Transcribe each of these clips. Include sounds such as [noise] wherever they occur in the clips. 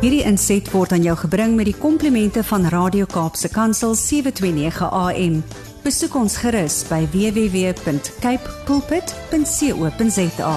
Hierdie inset word aan jou gebring met die komplimente van Radio Kaapse Kansel 729 AM. Besoek ons gerus by www.cape pulpit.co.za.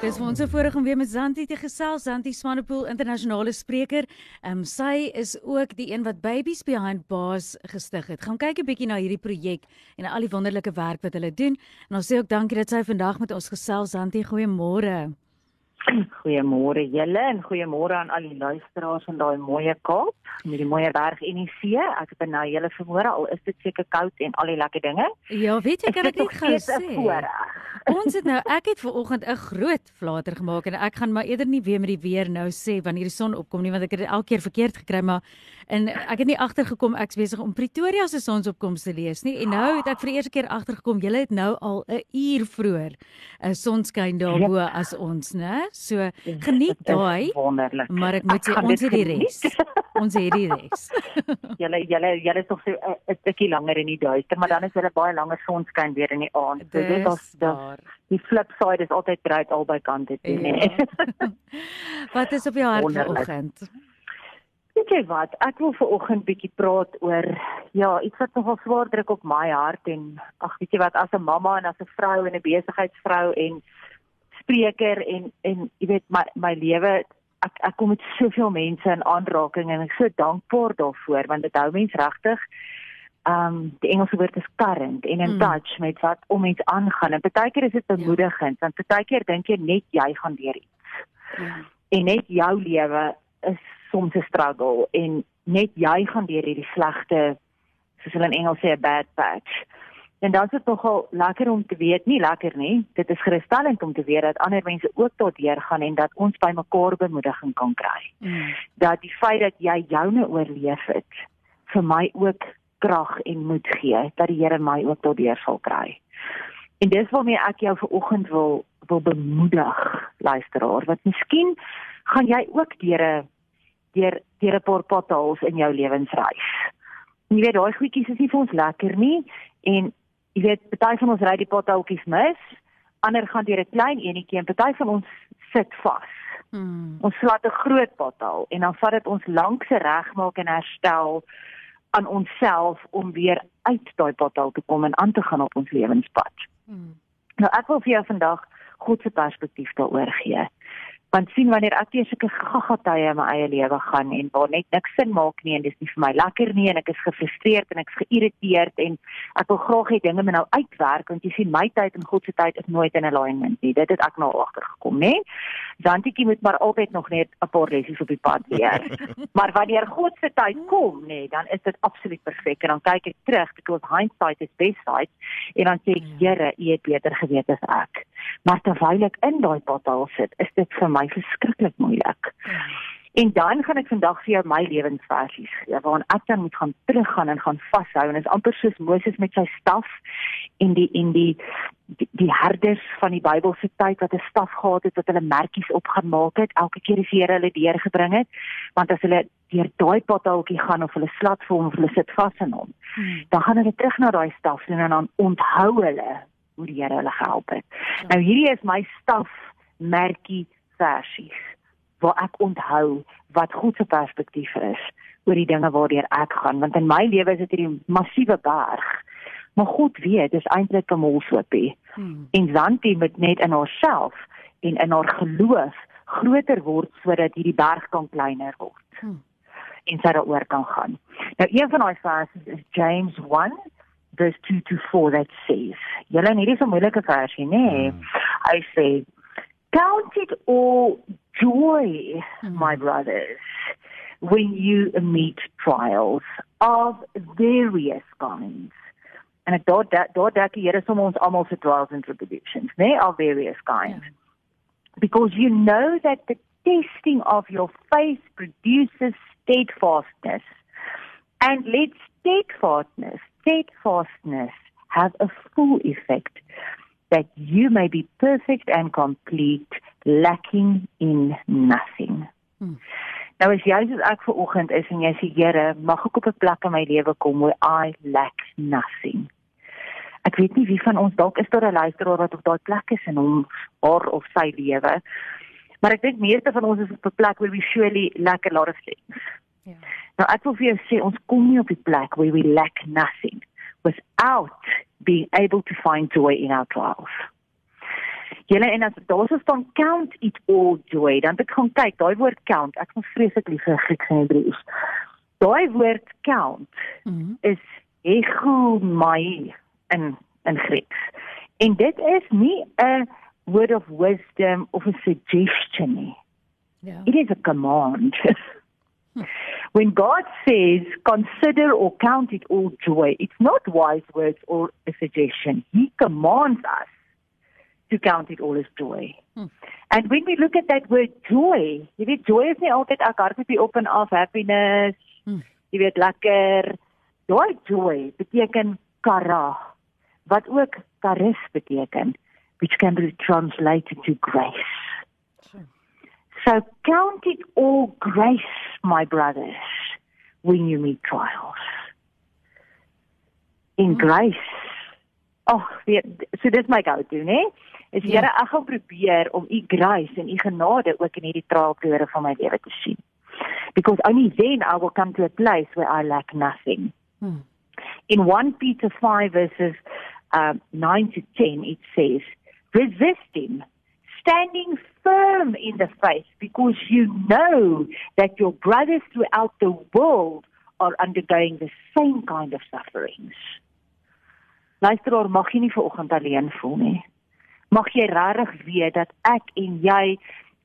Dis ons voorreg om weer met Zanti te gesels, Zanti Swanepoel, internasionale spreker. Ehm um, sy is ook die een wat Babies Behind Bars gestig het. Gaan kyk 'n bietjie na hierdie projek en al die wonderlike werk wat hulle doen. En ons sê ook dankie dat sy vandag met ons gesels, Zanti. Goeiemôre. [clears throat] Goeiemôre julle en goeiemôre aan al die luisteraars van daai mooi Kaap met die mooi berg en die see. Ek het nou julle verhoor al is dit seker koud en al die lekker dinge. Ja, weet jy kan ek net gou sê. [laughs] Ons het nou ek het ver oggend 'n groot flater gemaak en ek gaan maar eerder nie weer met die weer nou sê wanneer die son opkom nie want ek het dit elke keer verkeerd gekry maar en ek het nie agtergekom ek's besig om Pretoria se sonsopkoms te lees nie en nou het ek vir die eerste keer agtergekom julle het nou al 'n uur vroeër 'n sonskyn daarbo ja. as ons, né? So ja, geniet daai. Maar ek moet sê [laughs] ons het die res. ons het die res. julle julle julle is tog so 'n bietjie langer in die duister, maar dan is hulle baie langer sonskyn weer in die aand. So dit is die flip side is altyd breed albei kante toe? Ja. [laughs] Wat is op jou hart vanoggend? Weet jy wat, ek wil ver oggend bietjie praat oor ja, iets wat nogal swaar druk op my hart en ag weet jy wat, as 'n mamma en as 'n vrou en 'n besigheidsvrou en spreker en en jy weet my my lewe ek ek kom met soveel mense in aanraking en ek is so dankbaar daarvoor want dit hou mense regtig um die Engelse woord is current en in mm. touch met wat om mens aangaan en partykeer is dit bemoedigend ja. want partykeer dink jy net jy gaan deur iets. Ja. En net jou lewe is soms 'n struggle en net jy gaan deur hierdie slegte soos hulle in Engels sê 'n bad patch. En dan is dit nogal lekker om te weet, nie lekker nie. Dit is gerusstellend om te weet dat ander mense ook daardeur gaan en dat ons by mekaar bemoediging kan kry. Mm. Dat die feit dat jy joune oorleef het vir my ook krag en moed gee dat die Here my ook daardeur sal kry. En dis waarmee ek jou vir oggend wil wil bemoedig, luisteraar, wat miskien gaan jy ook deur 'n deur deur 'n paar potholes in jou lewensreis. Jy weet daai goedjies is nie vir ons lekker nie en jy weet party van ons ry die potholetjies mis, ander gaan deur 'n klein enetjie en party van ons sit vas. Hmm. Ons slaat 'n groot pothole en dan vat dit ons lank se regmaak en herstel aan onsself om weer uit daai pothole te kom en aan te gaan op ons lewenspad. Hmm. Nou ek wil vir jou vandag God se perspektief daaroor gee want sien wanneer ek deur sulke gaggatye in my eie lewe gaan en waar net niks sin maak nie en dis nie vir my lekker nie en ek is gefrustreerd en ek is geïrriteerd en ek wil graag hê dinge moet nou uitwerk want jy sien my tyd en God se tyd is nooit in alignment nie. Dit het ek nou agtergekom nê? Zantikie moet maar altyd nog net 'n paar lessies op die pad leer. [laughs] Maar wanneer God se tyd kom nê dan is dit absoluut perfek en dan kyk ek terug because hindsight is best sight en dan sê ek Here u het beter geweet as ek maar terwyl ek in daai al sit is dit vir my verskriklik moeilik. En dan gaan ek vandag vir jou my lewensversies gee waarin ek dan moet gaan teruggaan en gaan vashou en is amper soos Moses met sy staf en die en die die, die herders van die Bybelse tyd wat 'n staf gehad het wat hulle merkies op gaan maak het elke keer as Here hulle deurgebring het want as hulle deur daai padhaltjie gaan of hulle slat vir hom of hulle sit vas in hom hmm. dan gaan hulle terug na daai staf en dan onthou hulle hoe die Here hulle gehelp het. Ja. Nou hierdie is my staf merkie versies waar ek onthou wat God se perspektief is oor die dinge waardeur ek gaan want in my lewe is dit hierdie massiewe berg maar God weet dis eintlik 'n molsopie hmm. en Zanti moet net in haarself en in haar geloof groter word sodat hierdie berg kan kleiner word hmm. en sy daaroor kan gaan nou een van daai versies is James 1 verse 2 to 4 that says julle en hierdie is 'n moeilike versie nê nee? hmm. hy sê Count it all joy, mm. my brothers, when you meet trials of various kinds. En ek daar daar dink die Here som ons almal se trials and tribulations, né, nee, of various kinds. Yeah. Because you know that the testing of your faith produces steadfastness. And let steadfastness, steadfastness have a full effect that you may be perfect and complete, lacking in nothing. Hmm. Nou as jy soos ek ver oggend is en jy sê Here, mag ek op 'n plek in my lewe kom waar I lack nothing. Ek weet nie wie van ons dalk is daar 'n luisteraar wat op daai plek is in hom haar of sy lewe. Maar ek dink meeste van ons is op 'n plek waar we surely lack a lot of things. Ja. Nou ek wil vir jou sê ons kom nie op die plek where we lack nothing without being able to find joy in our trials. Julle en as daar is dan count it all joy, dan ek gaan kyk, daai woord count, ek is vreeslik lief vir Grieks en Hebreëus. Daai woord count mm -hmm. is echomai in in Grieks. En dit is nie 'n word of wisdom of a suggestion nie. Yeah. It is a command. [laughs] when God says, consider or count it all joy, it's not wise words or a suggestion. He commands us to count it all as joy. Hmm. And when we look at that word joy, you weet joy is nie altyd ek hardloop op en af happiness. Hmm. Jy weet lekker. Daai joy beteken kara wat ook charis beteken which can be translated to grace. So count it all grace my brothers when you meet trials. In hmm. grace. Oh, weet, so dis my go-to, né? Is ja. Here, ek gaan probeer om u grace en u genade ook in hierdie trialperiode van my lewe te sien. Because only then I will come to a place where I lack nothing. Hmm. In 1 Peter 5 verses uh, 9 to 10 it says, resist him standing firm in the faith because you know that your brothers throughout the world are undergoing the same kind of sufferings. Luisteraar, mag jy nie vanoggend alleen voel nie. Mag jy regtig weet dat ek en jy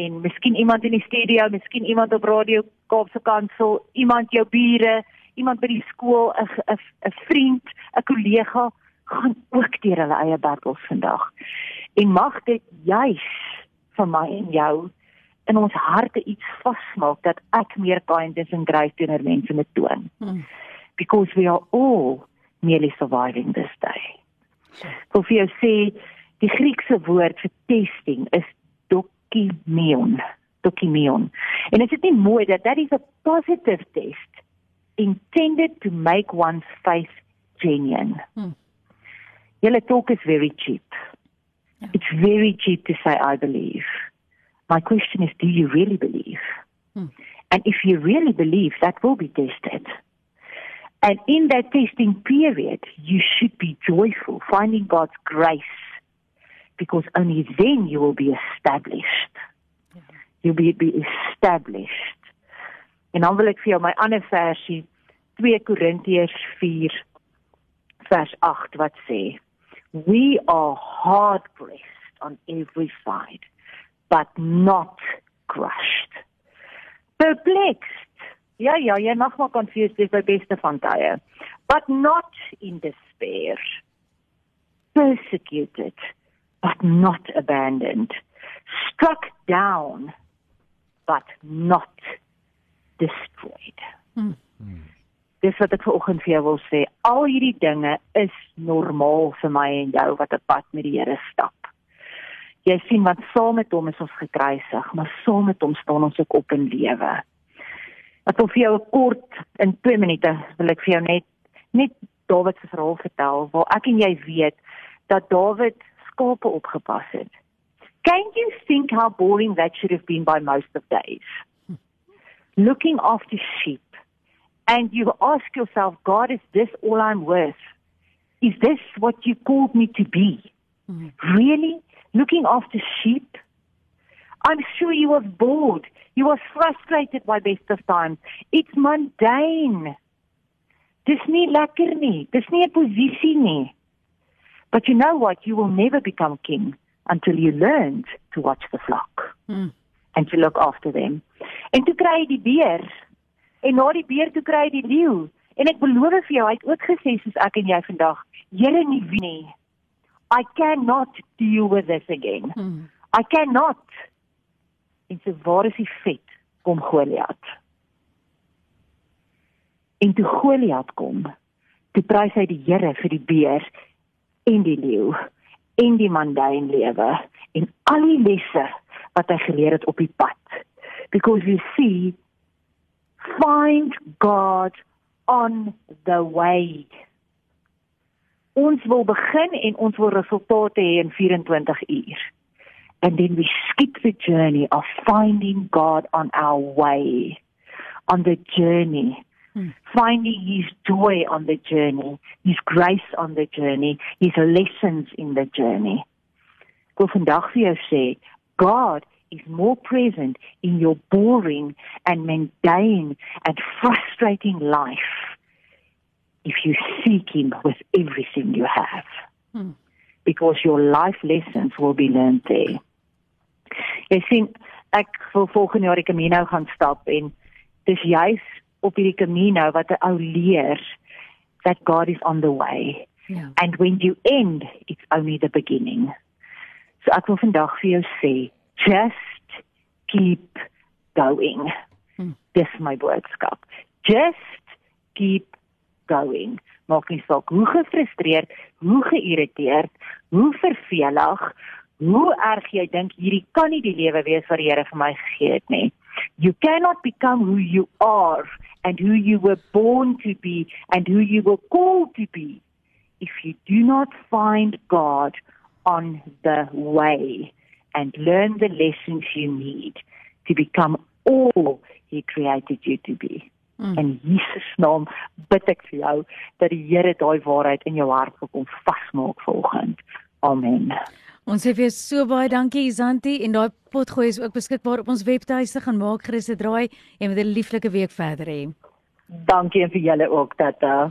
en miskien iemand in die studio, miskien iemand op radio Kaapse Kansel, iemand jou bure, iemand by die skool, 'n 'n 'n vriend, 'n kollega gaan ook deur hulle eie battles vandag. En mag dit juis vir my en jou in ons harte iets vasmaak dat ek meer kindness en grace teenoor mense moet toon. Hmm. Because we are all merely surviving this day. So vir jou sê die Griekse woord vir testing is dokimion, dokimion. En is dit nie mooi dat that is a positive test intended to make one's faith genuine. Hmm. Julle talk is very cheap. Yeah. It's very cheap to say I believe. My question is do you really believe? Hmm. And if you really believe that will be tested. And in that testing period, you should be joyful, finding God's grace, because only then you will be established. Yeah. You'll be, be established. En dan wil ek vir jou my ander versie 2 Korintiërs 4 vers 8 wat sê we are hard pressed on every side, but not crushed. Perplexed. Ja, ja, jy mag maar confused wees by beste van tye. But not in despair. Persecuted, but not abandoned. Struck down, but not destroyed. Hmm. Dis wat ek vanoggend vir jou wil sê. Al hierdie dinge is normaal vir my en jou wat 'n pad met die Here stap. Jy sien wat saam met hom is ons gekruisig, maar saam met hom staan ons ook op in lewe. Ek wil vir jou kort in 2 minute wil ek vir jou net net Dawid se verhaal vertel waar ek en jy weet dat Dawid skape opgepas het. Can you think how boring that should have been by most of days? Looking after sheep and you ask yourself, God, is this all I'm worth? Is this what you called me to be? Mm-hmm. Really? Looking after sheep? I'm sure you was bored. You was frustrated by best of times. It's mundane. Dis nie lekker nie. Dis nie 'n posisie nie. But you know what? You will never become king until you learned to watch the flock mm. and to look after them. En toe kry jy die beer en na die beer toe kry die leeu. En ek beloof vir jou, hy het ook gesê soos ek en jy vandag, Here nie wie nie. I cannot deal with this again. Hmm. I cannot. En so waar is die vet kom Goliat? En toe Goliat kom, toe prys hy die Here vir die beer en die leeu en die mundane lewe en al die lesse wat hy geleer het op die pad. Because you see find God on the way. Ons wil begin en ons wil resultate hê in 24 uur. and then we skip the journey of finding God on our way, on the journey. Hmm. Finding His joy on the journey, His grace on the journey, His lessons in the journey. Ek wil vandag vir jou sê, God is more present in your boring and mundane and frustrating life if you seek Him with everything you have. Hmm. Because your life lessons will be learned there. Jy sien, ek wil volgende jaar die Camino gaan stap en dis juis op hierdie Camino wat 'n ou leer that God is on the way. Yeah. And when you end, it's only the beginning. So ek wil vandag vir jou sê, just keep going. Hmm. Dis my boodskap. Just keep going. Maak nie saak hoe gefrustreerd, hoe geïrriteerd, hoe vervelig, hoe erg jy dink hierdie kan nie die lewe wees wat die Here vir my gegee het nie. You cannot become who you are and who you were born to be and who you were called to be if you do not find God on the way and learn the lessons you need to become all he created you to be. Mm. In Jesus naam bid ek vir jou dat die Here daai waarheid in jou hart kom vasmaak volgens. Amen. Ons sê vir so baie dankie Izanti en daai potgooi is ook beskikbaar op ons webtuiste gaan maak gerus 'n draai en met 'n lieflike week verder hê. Dankie en vir julle ook tata.